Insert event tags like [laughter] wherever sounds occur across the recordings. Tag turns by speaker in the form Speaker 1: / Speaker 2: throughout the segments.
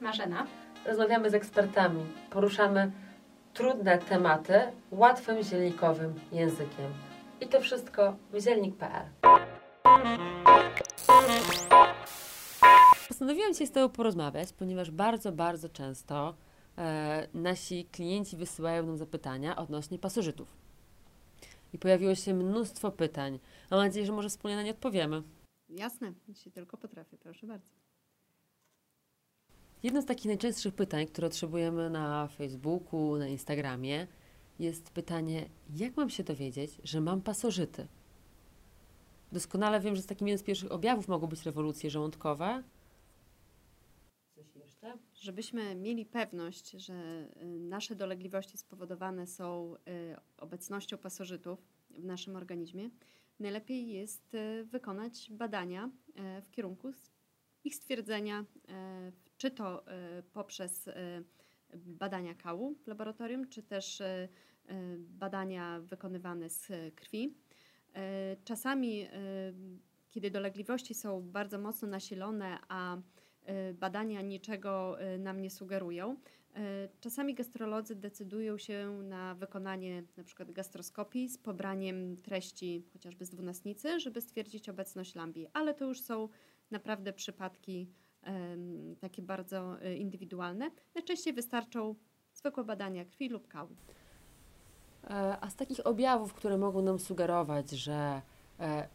Speaker 1: Marzena.
Speaker 2: Rozmawiamy z ekspertami, poruszamy trudne tematy łatwym, zielnikowym językiem. I to wszystko w zielnik.pl. Postanowiłam dzisiaj z Tobą porozmawiać, ponieważ bardzo, bardzo często e, nasi klienci wysyłają nam zapytania odnośnie pasożytów. I pojawiło się mnóstwo pytań. Mam nadzieję, że może wspólnie na nie odpowiemy.
Speaker 1: Jasne, jeśli tylko potrafię, proszę bardzo.
Speaker 2: Jedno z takich najczęstszych pytań, które otrzymujemy na Facebooku, na Instagramie, jest pytanie, jak mam się dowiedzieć, że mam pasożyty? Doskonale wiem, że z takim jednym z pierwszych objawów mogą być rewolucje żołądkowe. Coś jeszcze?
Speaker 1: Żebyśmy mieli pewność, że y, nasze dolegliwości spowodowane są y, obecnością pasożytów w naszym organizmie, najlepiej jest y, wykonać badania w kierunku ich stwierdzenia, czy to poprzez badania kału w laboratorium, czy też badania wykonywane z krwi. Czasami, kiedy dolegliwości są bardzo mocno nasilone, a Y, badania niczego y, nam nie sugerują. Y, czasami gastrolodzy decydują się na wykonanie np. gastroskopii z pobraniem treści chociażby z dwunastnicy, żeby stwierdzić obecność lambii, ale to już są naprawdę przypadki takie bardzo indywidualne. Najczęściej wystarczą zwykłe badania krwi lub kału.
Speaker 2: E, a z takich objawów, które mogą nam sugerować, że e,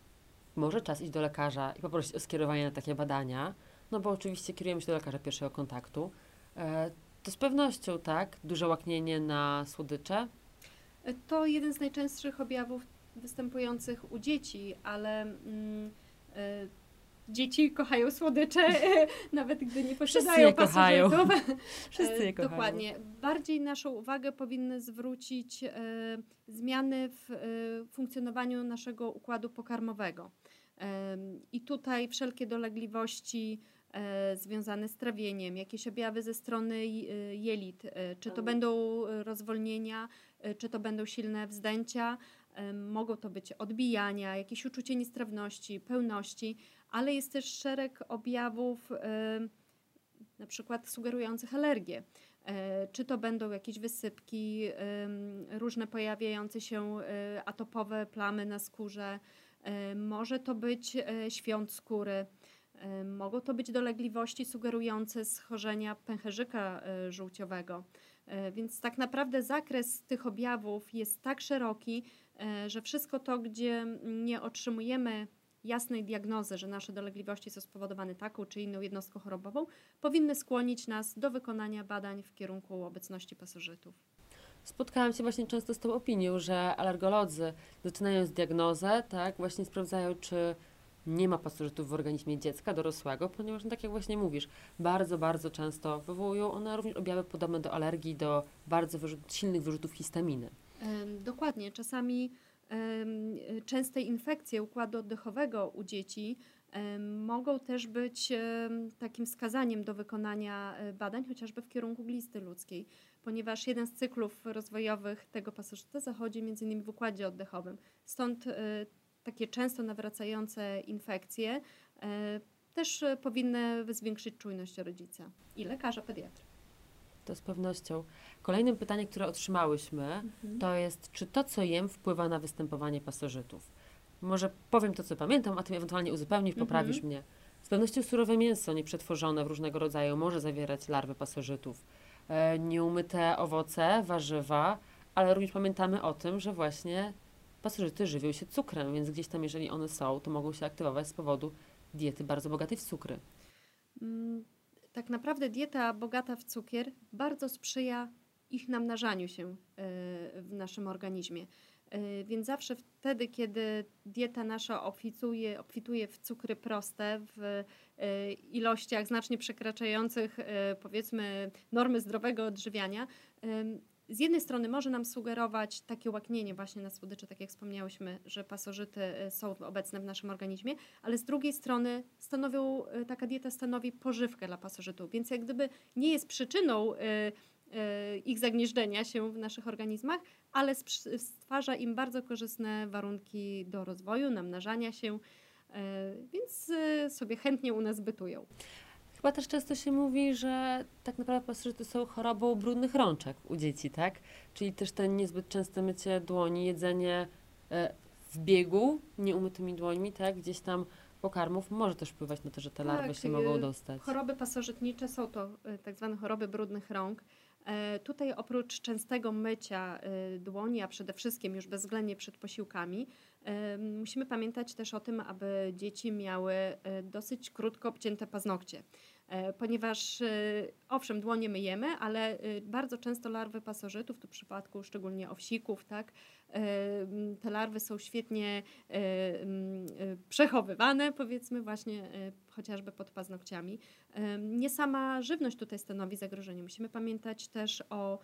Speaker 2: może czas iść do lekarza i poprosić o skierowanie na takie badania, no bo oczywiście kierujemy się do lekarza pierwszego kontaktu. E, to z pewnością, tak, duże łaknienie na słodycze.
Speaker 1: E, to jeden z najczęstszych objawów występujących u dzieci, ale mm, y, dzieci kochają słodycze, [laughs] nawet gdy nie posiadają pasożytów. [laughs]
Speaker 2: Wszyscy je
Speaker 1: kochają. Dokładnie. Bardziej naszą uwagę powinny zwrócić y, zmiany w y, funkcjonowaniu naszego układu pokarmowego. I tutaj wszelkie dolegliwości E, związane z trawieniem, jakieś objawy ze strony e, jelit, e, czy to tak. będą rozwolnienia, czy to będą silne wzdęcia, mogą to być odbijania, jakieś uczucie niestrawności, pełności, ale jest też szereg objawów na przykład sugerujących alergię. Czy to będą jakieś wysypki, różne pojawiające się atopowe plamy na skórze, może to być świąt skóry. Mogą to być dolegliwości sugerujące schorzenia pęcherzyka żółciowego. Więc tak naprawdę zakres tych objawów jest tak szeroki, że wszystko to, gdzie nie otrzymujemy jasnej diagnozy, że nasze dolegliwości są spowodowane taką czy inną jednostką chorobową, powinny skłonić nas do wykonania badań w kierunku obecności pasożytów.
Speaker 2: Spotkałam się właśnie często z tą opinią, że alergolodzy zaczynając diagnozę, tak, właśnie sprawdzają, czy nie ma pasożytów w organizmie dziecka, dorosłego, ponieważ, no, tak jak właśnie mówisz, bardzo, bardzo często wywołują one również objawy podobne do alergii, do bardzo wyrzut, silnych wyrzutów histaminy.
Speaker 1: Dokładnie. Czasami częste infekcje układu oddechowego u dzieci mogą też być takim wskazaniem do wykonania e, badań, chociażby w kierunku glisty ludzkiej, ponieważ jeden z cyklów rozwojowych tego pasożyta zachodzi m.in. w układzie oddechowym. Stąd e, takie często nawracające infekcje e, też powinny zwiększyć czujność rodzica i lekarza pediatry.
Speaker 2: To z pewnością. Kolejnym pytaniem, które otrzymałyśmy, mhm. to jest, czy to, co jem, wpływa na występowanie pasożytów? Może powiem to, co pamiętam, a ty ewentualnie uzupełnisz, poprawisz mhm. mnie. Z pewnością surowe mięso nieprzetworzone w różnego rodzaju może zawierać larwy pasożytów. E, nieumyte owoce, warzywa, ale również pamiętamy o tym, że właśnie pasożyty żywią się cukrem, więc gdzieś tam, jeżeli one są, to mogą się aktywować z powodu diety bardzo bogatej w cukry.
Speaker 1: Mm, tak naprawdę dieta bogata w cukier bardzo sprzyja ich namnażaniu się e, w naszym organizmie. E, więc zawsze wtedy, kiedy dieta nasza obfituje, obfituje w cukry proste, w e, ilościach znacznie przekraczających powiedzmy normy zdrowego odżywiania, z jednej strony może nam sugerować takie łaknienie właśnie na słodycze, tak jak wspomniałyśmy, że pasożyty y, są obecne w naszym organizmie, ale z drugiej strony stanowią, y, taka dieta stanowi pożywkę dla pasożytów, więc jak gdyby nie jest przyczyną y, ich zagnieżdżenia się w naszych organizmach, ale stwarza im bardzo korzystne warunki do rozwoju, namnażania się, więc sobie chętnie u nas bytują.
Speaker 2: Chyba też często się mówi, że tak naprawdę pasożyty są chorobą brudnych rączek u dzieci, tak? Czyli też ten niezbyt częste mycie dłoni, jedzenie e, w biegu, nieumytymi dłońmi, tak? Gdzieś tam pokarmów może też wpływać na to, że te larwy
Speaker 1: Tak,
Speaker 2: się
Speaker 1: y,
Speaker 2: mogą dostać.
Speaker 1: Choroby pasożytnicze są to y, tak zwane choroby brudnych rąk. E, Tutaj oprócz częstego mycia y, dłoni, a przede wszystkim już bezwzględnie przed posiłkami, musimy pamiętać też o tym, aby dzieci miały dosyć krótko obcięte paznokcie. E, Ponieważ e, owszem, dłonie myjemy, ale e, bardzo często larwy pasożytów, tu w przypadku szczególnie owsików, tak, te larwy są świetnie przechowywane, powiedzmy właśnie chociażby pod paznokciami. Nie sama żywność tutaj stanowi zagrożenie. Musimy pamiętać też o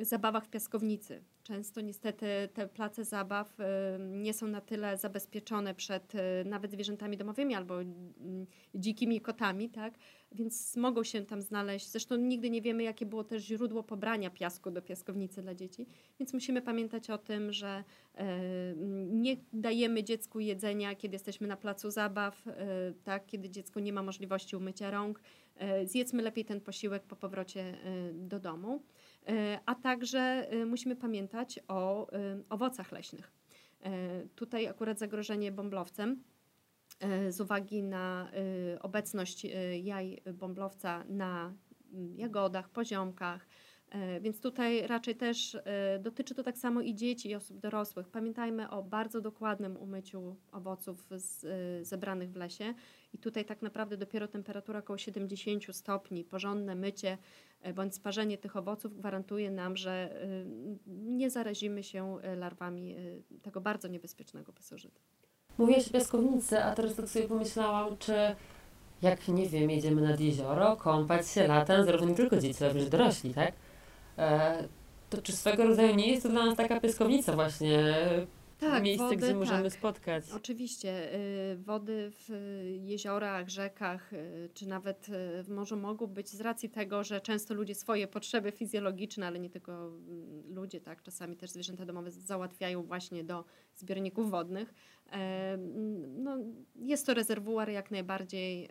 Speaker 1: zabawach w piaskownicy. Często niestety te place zabaw em, nie są na tyle zabezpieczone przed e, nawet zwierzętami domowymi albo mm, dzikimi kotami, tak? Więc mogą się tam znaleźć. Zresztą nigdy nie wiemy, jakie było też źródło pobrania piasku do piaskownicy dla dzieci. Więc musimy pamiętać o tym, że e, m, nie dajemy dziecku jedzenia, kiedy jesteśmy na placu zabaw, e, tak? kiedy dziecko nie ma możliwości umycia rąk. E, Zjedzmy lepiej ten posiłek po powrocie do domu. E, A także e, musimy pamiętać o e, owocach leśnych. Tutaj akurat zagrożenie bąblowcem z uwagi na obecność jaj bąblowca na mm, jagodach, poziomkach. Więc tutaj raczej też dotyczy to tak samo i dzieci, i osób dorosłych. Pamiętajmy o bardzo dokładnym umyciu owoców z, zebranych w lesie. I tutaj tak naprawdę dopiero temperatura około 70 stopni, porządne mycie e, bądź sparzenie tych owoców gwarantuje nam, że e, nie zarazimy się e, larwami tego bardzo niebezpiecznego pasożytu.
Speaker 2: Mówiłaś o piaskownicy, a teraz tak sobie pomyślałam, czy jak, nie wiem, jedziemy nad jezioro, kąpać się latem, zarówno nie tylko dzieci, ale również dorośli, tak? To czy swego rodzaju nie jest to dla nas taka piaskownica właśnie, miejsce,
Speaker 1: wody,
Speaker 2: gdzie możemy
Speaker 1: tak.
Speaker 2: spotkać?
Speaker 1: Oczywiście, y, wody w y, jeziorach, rzekach, y, czy nawet y, w morzu mogą być z racji tego, że często ludzie swoje potrzeby fizjologiczne, ale nie tylko mm, ludzie, tak, czasami też zwierzęta domowe załatwiają właśnie do zbiorników wodnych. E, No, jest to rezerwuar jak najbardziej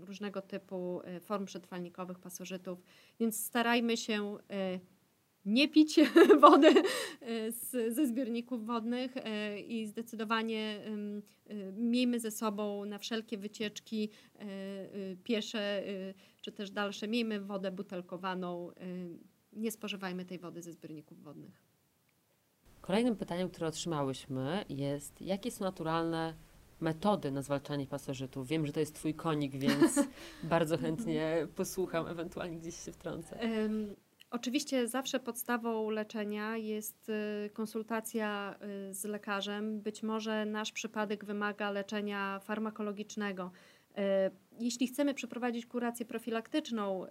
Speaker 1: różnego typu form przetrwalnikowych, pasożytów, więc starajmy się nie pić [laughs] wody e, z, ze zbiorników wodnych e, i zdecydowanie e, miejmy ze sobą na wszelkie wycieczki piesze czy też dalsze, miejmy wodę butelkowaną, nie spożywajmy tej wody ze zbiorników wodnych.
Speaker 2: Kolejnym pytaniem, które otrzymałyśmy jest, jakie są naturalne metody na zwalczanie pasożytów? Wiem, że to jest Twój konik, więc [laughs] bardzo chętnie posłucham, ewentualnie gdzieś się wtrącę.
Speaker 1: Oczywiście zawsze podstawą leczenia jest y, konsultacja y, z lekarzem. Być może nasz przypadek wymaga leczenia farmakologicznego. Y, Jeśli chcemy przeprowadzić kurację profilaktyczną,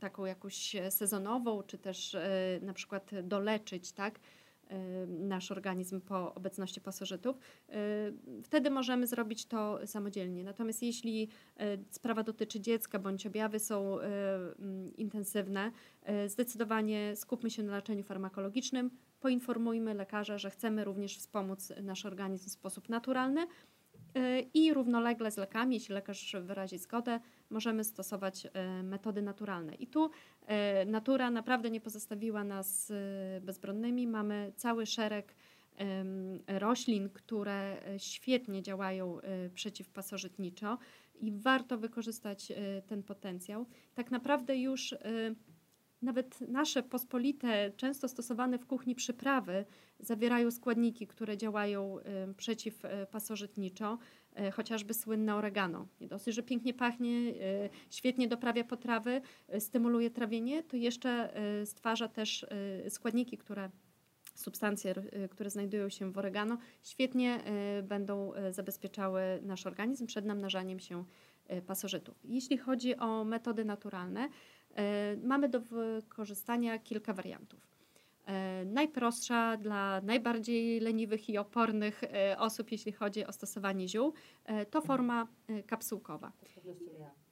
Speaker 1: taką jakąś sezonową, czy też na przykład doleczyć, tak? Y, nasz organizm po obecności pasożytów, y, wtedy możemy zrobić to samodzielnie. Natomiast jeśli y, sprawa dotyczy dziecka bądź objawy są mm, intensywne, zdecydowanie skupmy się na leczeniu farmakologicznym, poinformujmy lekarza, że chcemy również wspomóc nasz organizm w sposób naturalny i równolegle z lekami, jeśli lekarz wyrazi zgodę, możemy stosować y, metody naturalne. I tu y, natura naprawdę nie pozostawiła nas y, bezbronnymi. Mamy cały szereg roślin, które świetnie działają przeciwpasożytniczo i warto wykorzystać ten potencjał. Tak naprawdę już nawet nasze pospolite, często stosowane w kuchni przyprawy zawierają składniki, które działają y, przeciwpasożytniczo, y, chociażby słynne oregano. Nie dosyć, że pięknie pachnie, y, świetnie doprawia potrawy, stymuluje trawienie, to jeszcze stwarza też składniki, które substancje, które znajdują się w oregano, świetnie będą zabezpieczały nasz organizm przed namnażaniem się pasożytów. Jeśli chodzi o metody naturalne, mamy do wykorzystania kilka wariantów. E, Najprostsza dla najbardziej leniwych i opornych e, osób, jeśli chodzi o stosowanie ziół, e, to forma e, kapsułkowa.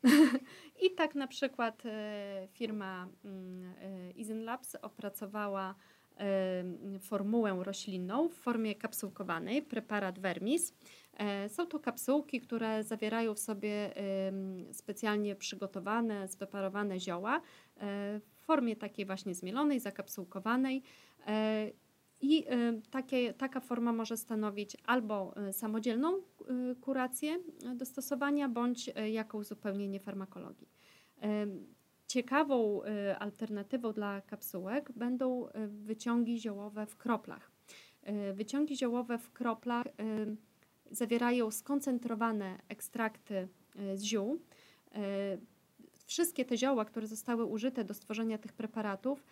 Speaker 1: [laughs] I tak na przykład e, firma mm, e, Izen Labs opracowała e, formułę roślinną w formie kapsułkowanej, preparat Vermis. Są to kapsułki, które zawierają w sobie specjalnie przygotowane, spreparowane zioła w formie takiej właśnie zmielonej, zakapsułkowanej. I takie, taka forma może stanowić albo samodzielną kurację do stosowania, bądź jako uzupełnienie farmakologii. Ciekawą alternatywą dla kapsułek będą wyciągi ziołowe w kroplach. Wyciągi ziołowe w kroplach zawierają skoncentrowane ekstrakty z ziół. Wszystkie te zioła, które zostały użyte do stworzenia tych preparatów,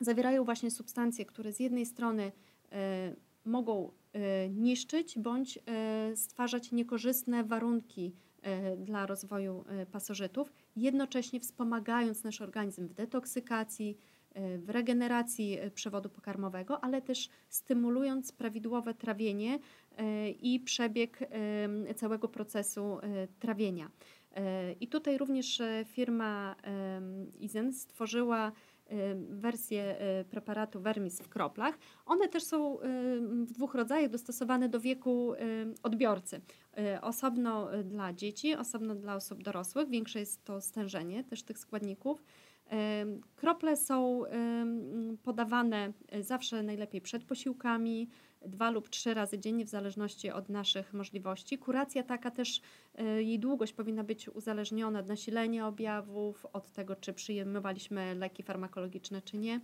Speaker 1: zawierają właśnie substancje, które z jednej strony mogą niszczyć bądź stwarzać niekorzystne warunki E, dla rozwoju e, pasożytów, jednocześnie wspomagając nasz organizm w detoksykacji, e, w regeneracji przewodu pokarmowego, ale też stymulując prawidłowe trawienie i przebieg całego procesu trawienia. I tutaj również firma Izen stworzyła wersję preparatu Vermis w kroplach. One też są w dwóch rodzajach dostosowane do wieku odbiorcy. Osobno dla dzieci, osobno dla osób dorosłych. Większe jest to stężenie też tych składników. Krople są podawane zawsze najlepiej przed posiłkami, dwa lub trzy razy dziennie, w zależności od naszych możliwości. Kuracja taka też, jej długość powinna być uzależniona od nasilenia objawów, od tego, czy przyjmowaliśmy leki farmakologiczne, czy nie.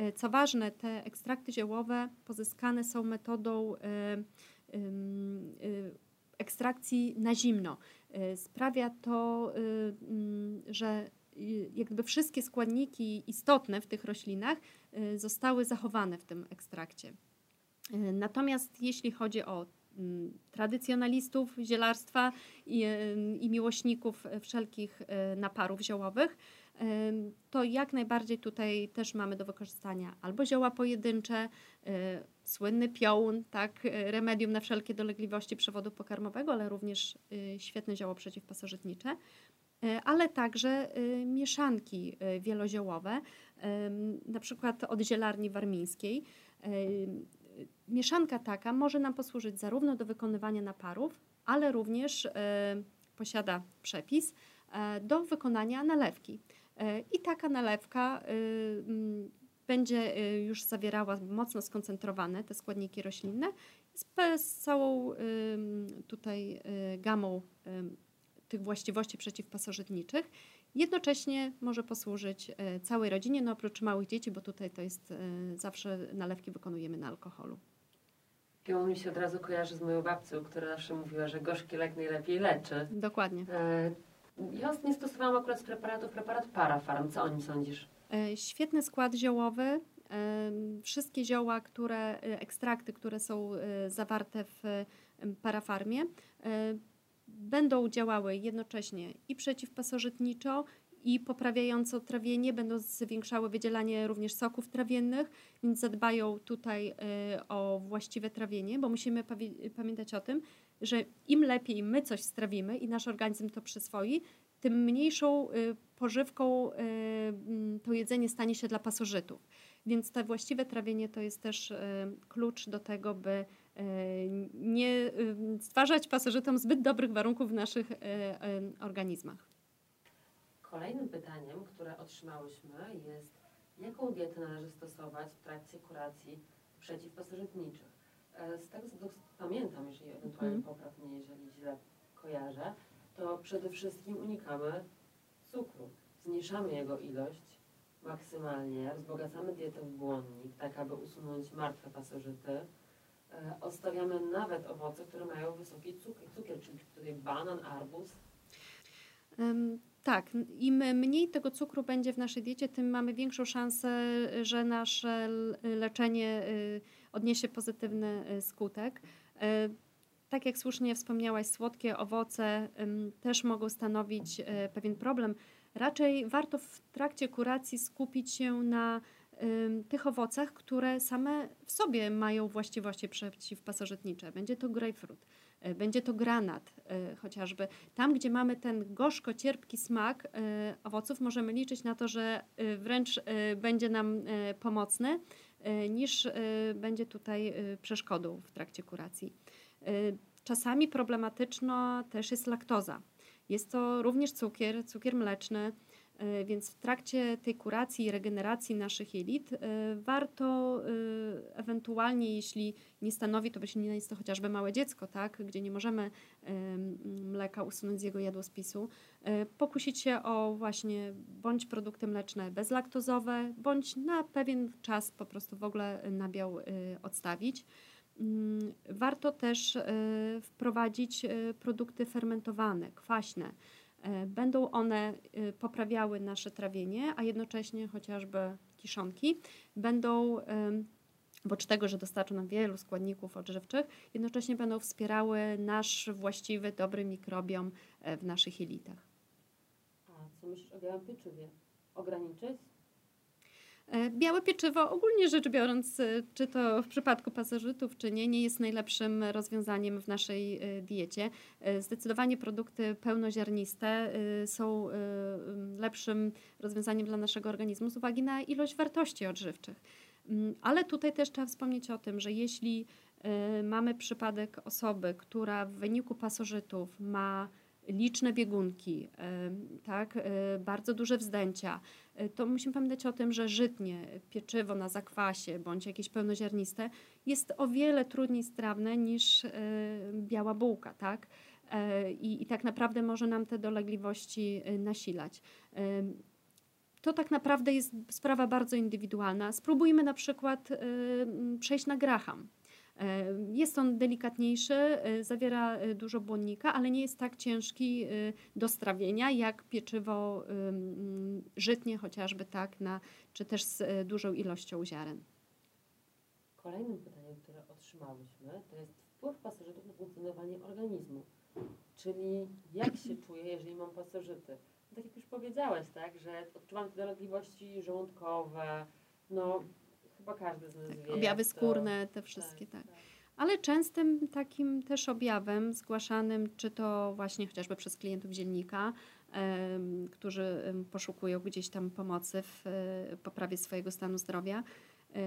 Speaker 1: Y, co ważne, te ekstrakty ziołowe pozyskane są metodą ekstrakcji na zimno. Sprawia to, mm, że jakby wszystkie składniki istotne w tych roślinach zostały zachowane w tym ekstrakcie. Natomiast jeśli chodzi o mm, tradycjonalistów zielarstwa i, i miłośników wszelkich naparów ziołowych, to jak najbardziej tutaj też mamy do wykorzystania albo zioła pojedyncze, y, słynny piołun, tak, y, remedium na wszelkie dolegliwości przewodu pokarmowego, ale również y, świetne zioło przeciwpasożytnicze, ale także mieszanki wieloziołowe, na przykład od zielarni warmińskiej. Mieszanka taka może nam posłużyć zarówno do wykonywania naparów, ale również posiada przepis do wykonania nalewki. E, I taka nalewka będzie już zawierała mocno skoncentrowane te składniki roślinne z, całą tutaj gamą tych właściwości przeciwpasożytniczych. Jednocześnie może posłużyć całej rodzinie, no oprócz małych dzieci, bo tutaj to jest zawsze nalewki wykonujemy na alkoholu.
Speaker 2: Piołun mi się od razu kojarzy z moją babcią, która zawsze mówiła, że gorzki lek najlepiej leczy.
Speaker 1: Dokładnie. E,
Speaker 2: ja nie stosowałam akurat z preparatów preparat Parafarm. Co o nim sądzisz?
Speaker 1: E, świetny skład ziołowy. E, wszystkie zioła, które, ekstrakty, które są zawarte w parafarmie, będą działały jednocześnie i przeciwpasożytniczo, i poprawiająco trawienie, będą zwiększały wydzielanie również soków trawiennych, więc zadbają tutaj o właściwe trawienie, bo musimy pamiętać o tym, że im lepiej my coś strawimy i nasz organizm to przyswoi, tym mniejszą y, pożywką y, to jedzenie stanie się dla pasożytów. Więc to właściwe trawienie to jest też y, klucz do tego, by nie stwarzać pasożytom zbyt dobrych warunków w naszych organizmach.
Speaker 2: Kolejnym pytaniem, które otrzymałyśmy jest, jaką dietę należy stosować w trakcie kuracji przeciwpasożytniczych? E, z tego co pamiętam, jeżeli ewentualnie mm. popraw mnie, jeżeli źle kojarzę, to przede wszystkim unikamy cukru. Zmniejszamy jego ilość maksymalnie, wzbogacamy dietę w błonnik, tak aby usunąć martwe pasożyty. E, odstawiamy nawet owoce, które mają wysoki cukier, cukier czyli tutaj banan, arbuz.
Speaker 1: Um, tak, im mniej tego cukru będzie w naszej diecie, tym mamy większą szansę, że nasze leczenie y, odniesie pozytywny y, skutek. Y, tak jak słusznie wspomniałaś, słodkie owoce też mogą stanowić pewien problem. Raczej warto w trakcie kuracji skupić się na tych owocach, które same w sobie mają właściwości przeciwpasożytnicze. Będzie to grapefruit E, będzie to granat e, chociażby. Tam, gdzie mamy ten gorzko-cierpki smak e, owoców, możemy liczyć na to, że wręcz będzie nam pomocny, niż będzie tutaj przeszkodą w trakcie kuracji. Czasami problematyczna też jest laktoza. Jest to również cukier, cukier mleczny, E, więc w trakcie tej kuracji i regeneracji naszych jelit e, warto e, ewentualnie, jeśli nie stanowi to nie jest to chociażby małe dziecko, tak, gdzie nie możemy mleka usunąć z jego jadłospisu, pokusić się o właśnie bądź produkty mleczne bezlaktozowe, bądź na pewien czas po prostu w ogóle nabiał odstawić. Mm, warto też wprowadzić produkty fermentowane, kwaśne będą one e, poprawiały nasze trawienie, a jednocześnie chociażby kiszonki będą oprócz tego, że dostarczą nam wielu składników odżywczych, jednocześnie będą wspierały nasz właściwy, dobry mikrobiom e, w naszych jelitach.
Speaker 2: A co myślisz o białym pieczywie? Ograniczyć?
Speaker 1: E, białe pieczywo, ogólnie rzecz biorąc, e, czy to w przypadku pasożytów, czy nie, nie jest najlepszym rozwiązaniem w naszej e, diecie. Zdecydowanie produkty pełnoziarniste są lepszym rozwiązaniem dla naszego organizmu z uwagi na ilość wartości odżywczych. Mm, ale tutaj też trzeba wspomnieć o tym, że jeśli mamy przypadek osoby, która w wyniku pasożytów ma liczne biegunki, tak, bardzo duże wzdęcia, to musimy pamiętać o tym, że żytnie, pieczywo na zakwasie bądź jakieś pełnoziarniste jest o wiele trudniej strawne niż biała bułka, tak? E, I, I tak naprawdę może nam te dolegliwości e, nasilać. To tak naprawdę jest sprawa bardzo indywidualna. Spróbujmy na przykład przejść na graham. E, jest on delikatniejszy, e, zawiera e, dużo błonnika, ale nie jest tak ciężki do strawienia jak pieczywo żytnie, chociażby tak, na, czy też z dużą ilością ziaren.
Speaker 2: Kolejnym pytaniem, które otrzymałyśmy, to jest wpływ pasożytów na funkcjonowanie organizmu. Czyli jak się czuję, jeżeli mam pasożyty? No, tak jak już powiedziałeś, tak, że odczuwam te dolegliwości żołądkowe, no Chyba każdy z nas tak, wie.
Speaker 1: Objawy skórne, te wszystkie, tak. tak. tak. Ale częstym takim też objawem zgłaszanym, czy to właśnie chociażby przez klientów dziennika, którzy poszukują gdzieś tam pomocy w um, poprawie swojego stanu zdrowia, e,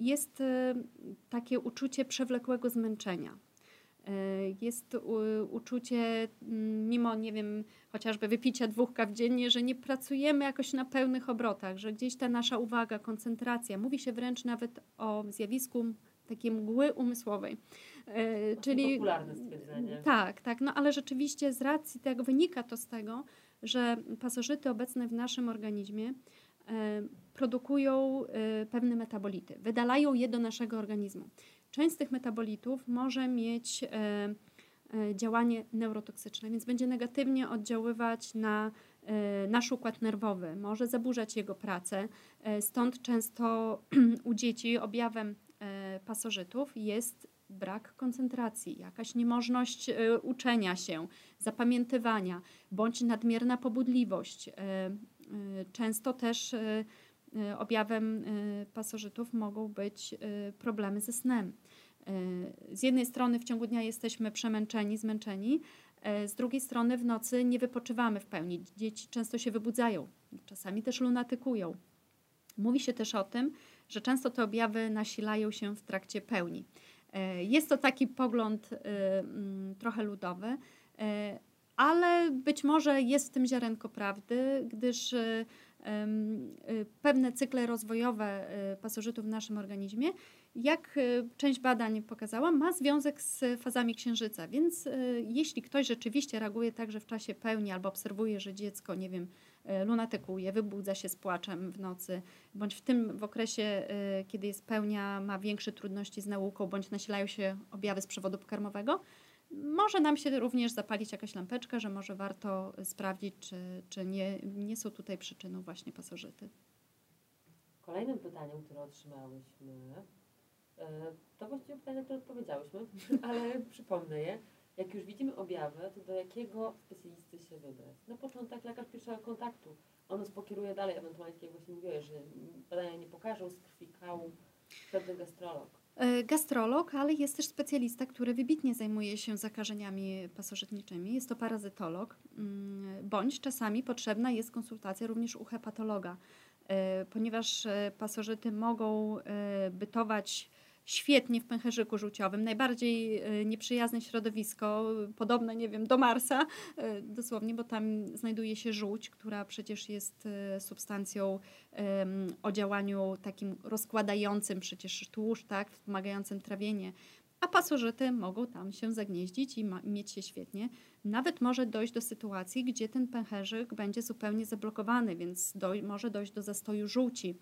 Speaker 1: jest e, takie uczucie przewlekłego zmęczenia. Jest uczucie, mimo, nie wiem, chociażby wypicia dwóch kaw dziennie, że nie pracujemy jakoś na pełnych obrotach, że gdzieś ta nasza uwaga, koncentracja, mówi się wręcz nawet o zjawisku takiej mgły umysłowej.
Speaker 2: E, czyli popularne stwierdzenie.
Speaker 1: Tak, tak, no ale rzeczywiście z racji tego wynika to z tego, że pasożyty obecne w naszym organizmie e, produkują e, pewne metabolity, wydalają je do naszego organizmu. Część z tych metabolitów może mieć E, działanie neurotoksyczne, więc będzie negatywnie oddziaływać na e, nasz układ nerwowy, może zaburzać jego pracę. E, stąd często [clears throat] u dzieci objawem pasożytów jest brak koncentracji, jakaś niemożność uczenia się, zapamiętywania, bądź nadmierna pobudliwość. Często też objawem pasożytów mogą być problemy ze snem. Z jednej strony w ciągu dnia jesteśmy przemęczeni, zmęczeni, z drugiej strony w nocy nie wypoczywamy w pełni. Dzieci często się wybudzają, czasami też lunatykują. Mówi się też o tym, że często te objawy nasilają się w trakcie pełni. Jest to taki pogląd mm, trochę ludowy, ale być może jest w tym ziarenko prawdy, gdyż pewne cykle rozwojowe pasożytów w naszym organizmie jak e, część badań pokazała, ma związek z fazami księżyca. Więc jeśli ktoś rzeczywiście reaguje tak, że w czasie pełni albo obserwuje, że dziecko, nie wiem, lunatykuje, wybudza się z płaczem w nocy, bądź w tym w okresie, kiedy jest pełnia, ma większe trudności z nauką, bądź nasilają się objawy z przewodu pokarmowego, może nam się również zapalić jakaś lampeczka, że może warto sprawdzić, czy, czy nie, nie są tutaj przyczyną właśnie pasożyty.
Speaker 2: Kolejnym pytaniem, które otrzymałyśmy, E, to właściwie pytanie, które odpowiedziałyśmy, [laughs] ale przypomnę je. Jak już widzimy objawy, to do jakiego specjalisty się wybrać? Na początek lekarz pierwszego kontaktu. On nas pokieruje dalej, ewentualnie, jak właśnie mówiłeś, że badania nie pokażą z krwi, kału, wtedy gastrolog.
Speaker 1: E, gastrolog, ale jest też specjalista, który wybitnie zajmuje się zakażeniami pasożytniczymi. Jest to parazytolog, mm, bądź czasami potrzebna jest konsultacja również u hepatologa, e, ponieważ pasożyty mogą bytować świetnie w pęcherzyku żółciowym, najbardziej e, nieprzyjazne środowisko, podobne, nie wiem, do Marsa, e, dosłownie, bo tam znajduje się żółć, która przecież jest e, substancją o działaniu takim rozkładającym przecież tłuszcz, tak, wspomagającym trawienie, a pasożyty mogą tam się zagnieździć i mieć się świetnie. Nawet może dojść do sytuacji, gdzie ten pęcherzyk będzie zupełnie zablokowany, więc może dojść do zastoju żółci.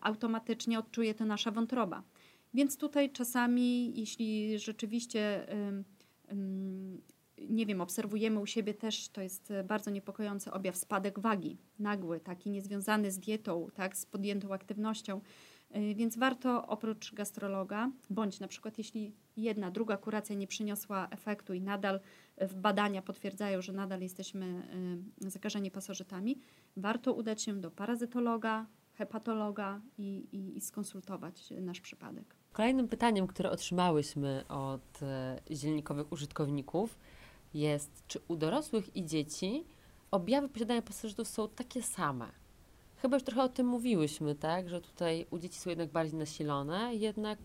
Speaker 1: Automatycznie odczuje to nasza wątroba. Więc tutaj czasami, jeśli rzeczywiście, nie wiem, obserwujemy u siebie też, to jest bardzo niepokojący objaw spadek wagi, nagły, taki niezwiązany z dietą, tak, z podjętą aktywnością. E, więc warto oprócz gastrologa, bądź na przykład jeśli jedna, druga kuracja nie przyniosła efektu i nadal w badania potwierdzają, że nadal jesteśmy zakażeni pasożytami, warto udać się do parazytologa, hepatologa i, i, i skonsultować nasz przypadek.
Speaker 2: Kolejnym pytaniem, które otrzymałyśmy od e, zielnikowych użytkowników jest, czy u dorosłych i dzieci objawy posiadania pasożytów są takie same? Chyba już trochę o tym mówiłyśmy, tak? Że tutaj u dzieci są jednak bardziej nasilone, jednak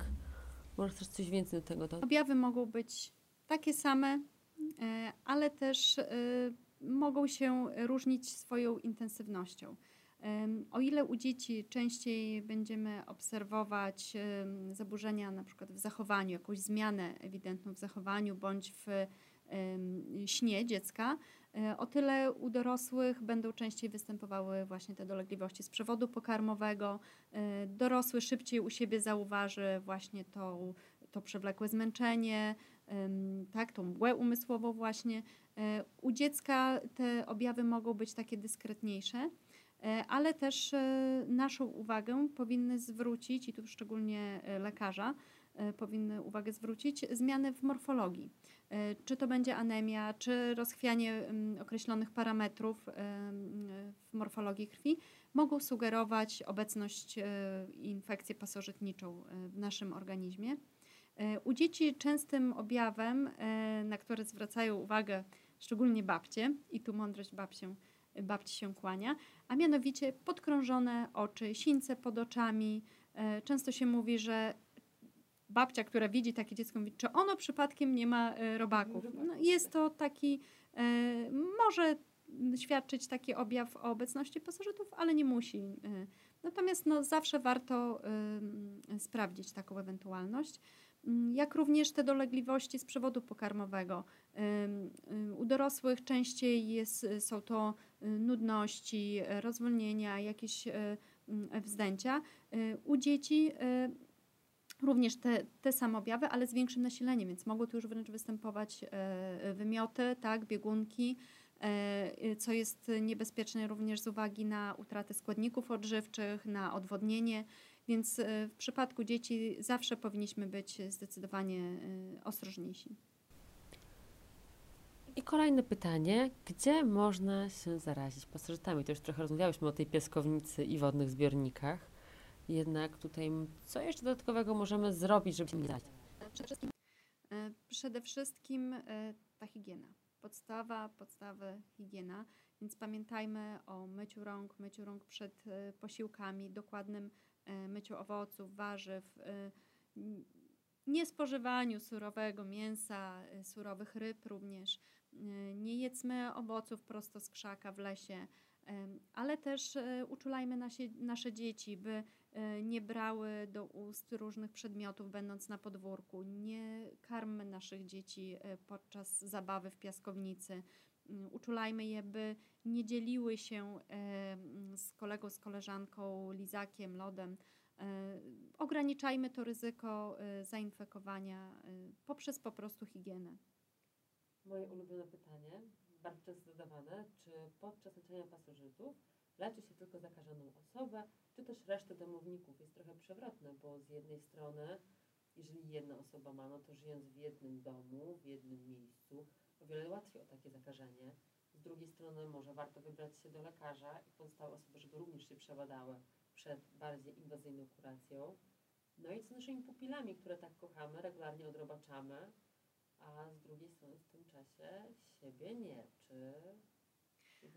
Speaker 2: może chcesz coś więcej do tego dodać?
Speaker 1: Objawy mogą być takie same, e, ale też e, mogą się różnić swoją intensywnością. O ile u dzieci częściej będziemy obserwować zaburzenia na przykład w zachowaniu, jakąś zmianę ewidentną w zachowaniu bądź w śnie dziecka, e, o tyle u dorosłych będą częściej występowały właśnie te dolegliwości z przewodu pokarmowego. E, dorosły szybciej u siebie zauważy właśnie to, to przewlekłe zmęczenie, tak, tą mgłę umysłową właśnie. E, u dziecka te objawy mogą być takie dyskretniejsze. E, ale też e, naszą uwagę powinny zwrócić, i tu szczególnie e, lekarza, powinny uwagę zwrócić, zmiany w morfologii. Czy to będzie anemia, czy rozchwianie mm, określonych parametrów w morfologii krwi, mogą sugerować obecność infekcję pasożytniczą w naszym organizmie. U dzieci częstym objawem, na który zwracają uwagę szczególnie babcie, i tu mądrość babcię babci się kłania, a mianowicie podkrążone oczy, sińce pod oczami. E, często się mówi, że babcia, która widzi takie dziecko, mówi, czy ono przypadkiem nie ma e, robaków. No, jest to taki, e, może świadczyć taki objaw o obecności pasożytów, ale nie musi. Natomiast no, zawsze warto sprawdzić taką ewentualność. Mm, jak również te dolegliwości z przewodu pokarmowego. U dorosłych częściej jest, są to y, nudności, rozwolnienia, jakieś wzdęcia. U dzieci również te, te same objawy, ale z większym nasileniem, więc mogą tu już wręcz występować wymioty, tak, biegunki, co jest niebezpieczne również z uwagi na utratę składników odżywczych, na odwodnienie. Więc e, w przypadku dzieci zawsze powinniśmy być zdecydowanie e, ostrożniejsi.
Speaker 2: I kolejne pytanie, gdzie można się zarazić pasożytami? To już trochę rozmawiałyśmy o tej piaskownicy i wodnych zbiornikach. Jednak tutaj co jeszcze dodatkowego możemy zrobić, żeby się nie zarazić?
Speaker 1: Przede wszystkim, e, przede wszystkim ta higiena. Podstawa, podstawy higiena. Więc pamiętajmy o myciu rąk, myciu rąk przed posiłkami, dokładnym E, myciu owoców, warzyw, e, niespożywaniu surowego mięsa, e, surowych ryb również. Nie jedzmy owoców prosto z krzaka w lesie, ale też uczulajmy nasie, nasze dzieci, by nie brały do ust różnych przedmiotów, będąc na podwórku. Nie karmmy naszych dzieci podczas zabawy w piaskownicy. Mm, uczulajmy je, by nie dzieliły się z kolegą, z koleżanką lizakiem, lodem. E, ograniczajmy to ryzyko zainfekowania poprzez po prostu higienę.
Speaker 2: Moje ulubione pytanie, bardzo często zadawane, czy podczas leczenia pasożytów leczy się tylko zakażoną osobę, czy też resztę domowników? Jest trochę przewrotne, bo z jednej strony, jeżeli jedna osoba ma, no to żyjąc w jednym domu, w jednym miejscu, o wiele łatwiej o takie zakażenie. Z drugiej strony może warto wybrać się do lekarza i pozostałe osoby, żeby również się przebadały przed bardziej inwazyjną kuracją. No i co z naszymi pupilami, które tak kochamy, regularnie odrobaczamy, a z drugiej strony w tym czasie siebie nie. Czy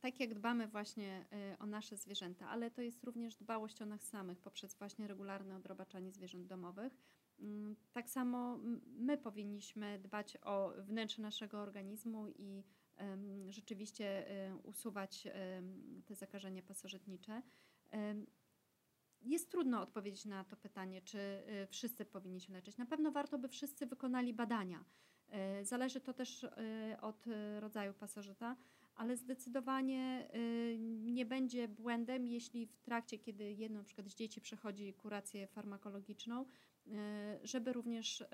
Speaker 1: Tak jak dbamy właśnie o nasze zwierzęta, ale to jest również dbałość o nas samych poprzez właśnie regularne odrobaczanie zwierząt domowych. Mm, tak samo my powinniśmy dbać o wnętrze naszego organizmu i rzeczywiście usuwać te zakażenia pasożytnicze. Jest trudno odpowiedzieć na to pytanie, czy y, wszyscy powinni się leczyć. Na pewno warto by wszyscy wykonali badania. Y, zależy to też y, od rodzaju pasożyta, ale zdecydowanie nie będzie błędem, jeśli w trakcie, kiedy jedno na przykład z dzieci przechodzi kurację farmakologiczną, żeby również,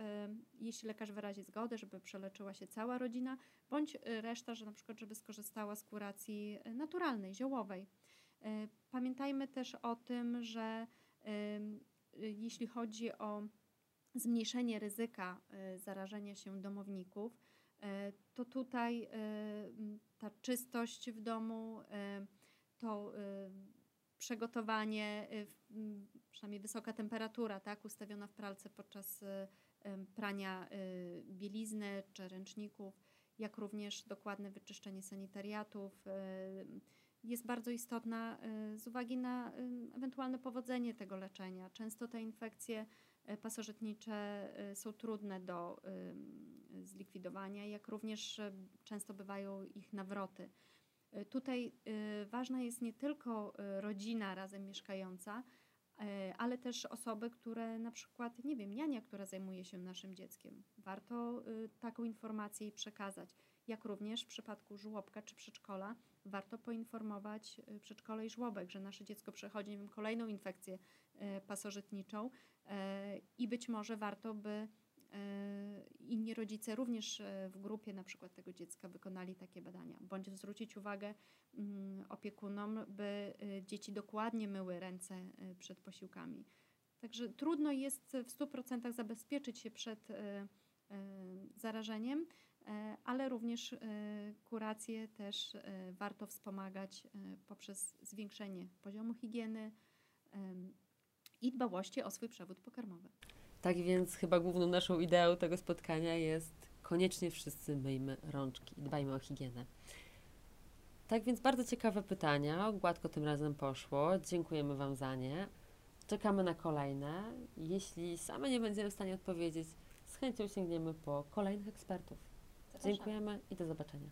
Speaker 1: jeśli lekarz wyrazi zgodę, żeby przeleczyła się cała rodzina, bądź reszta, że na przykład, żeby skorzystała z kuracji naturalnej, ziołowej. E, pamiętajmy też o tym, że jeśli chodzi o zmniejszenie ryzyka e, zarażenia się domowników, e, to tutaj ta czystość w domu, to przygotowanie, przynajmniej wysoka temperatura, tak, ustawiona w pralce podczas prania bielizny czy ręczników, jak również dokładne wyczyszczenie sanitariatów, jest bardzo istotna y, z uwagi na y, ewentualne powodzenie tego leczenia. Często te infekcje y, pasożytnicze są trudne do zlikwidowania, jak również często bywają ich nawroty. Tutaj ważna jest nie tylko rodzina razem mieszkająca, ale też osoby, które na przykład, nie wiem, niania, która zajmuje się naszym dzieckiem. Warto taką informację jej przekazać jak również w przypadku żłobka czy przedszkola warto poinformować y, przedszkole i żłobek, że nasze dziecko przechodzi nie wiem, kolejną infekcję y, pasożytniczą y, i być może warto by inni rodzice również w grupie na przykład tego dziecka wykonali takie badania, bądź zwrócić uwagę mm, opiekunom, by dzieci dokładnie myły ręce przed posiłkami. Także trudno jest w 100% zabezpieczyć się przed zarażeniem, ale również e, kurację też e, warto wspomagać poprzez zwiększenie poziomu higieny i dbałości o swój przewód pokarmowy.
Speaker 2: Tak więc chyba główną naszą ideą tego spotkania jest koniecznie wszyscy myjmy rączki, dbajmy o higienę. Tak więc bardzo ciekawe pytania, gładko tym razem poszło. Dziękujemy Wam za nie. Czekamy na kolejne. Jeśli same nie będziemy w stanie odpowiedzieć, z chęcią sięgniemy po kolejnych ekspertów. Dziękujemy i do zobaczenia.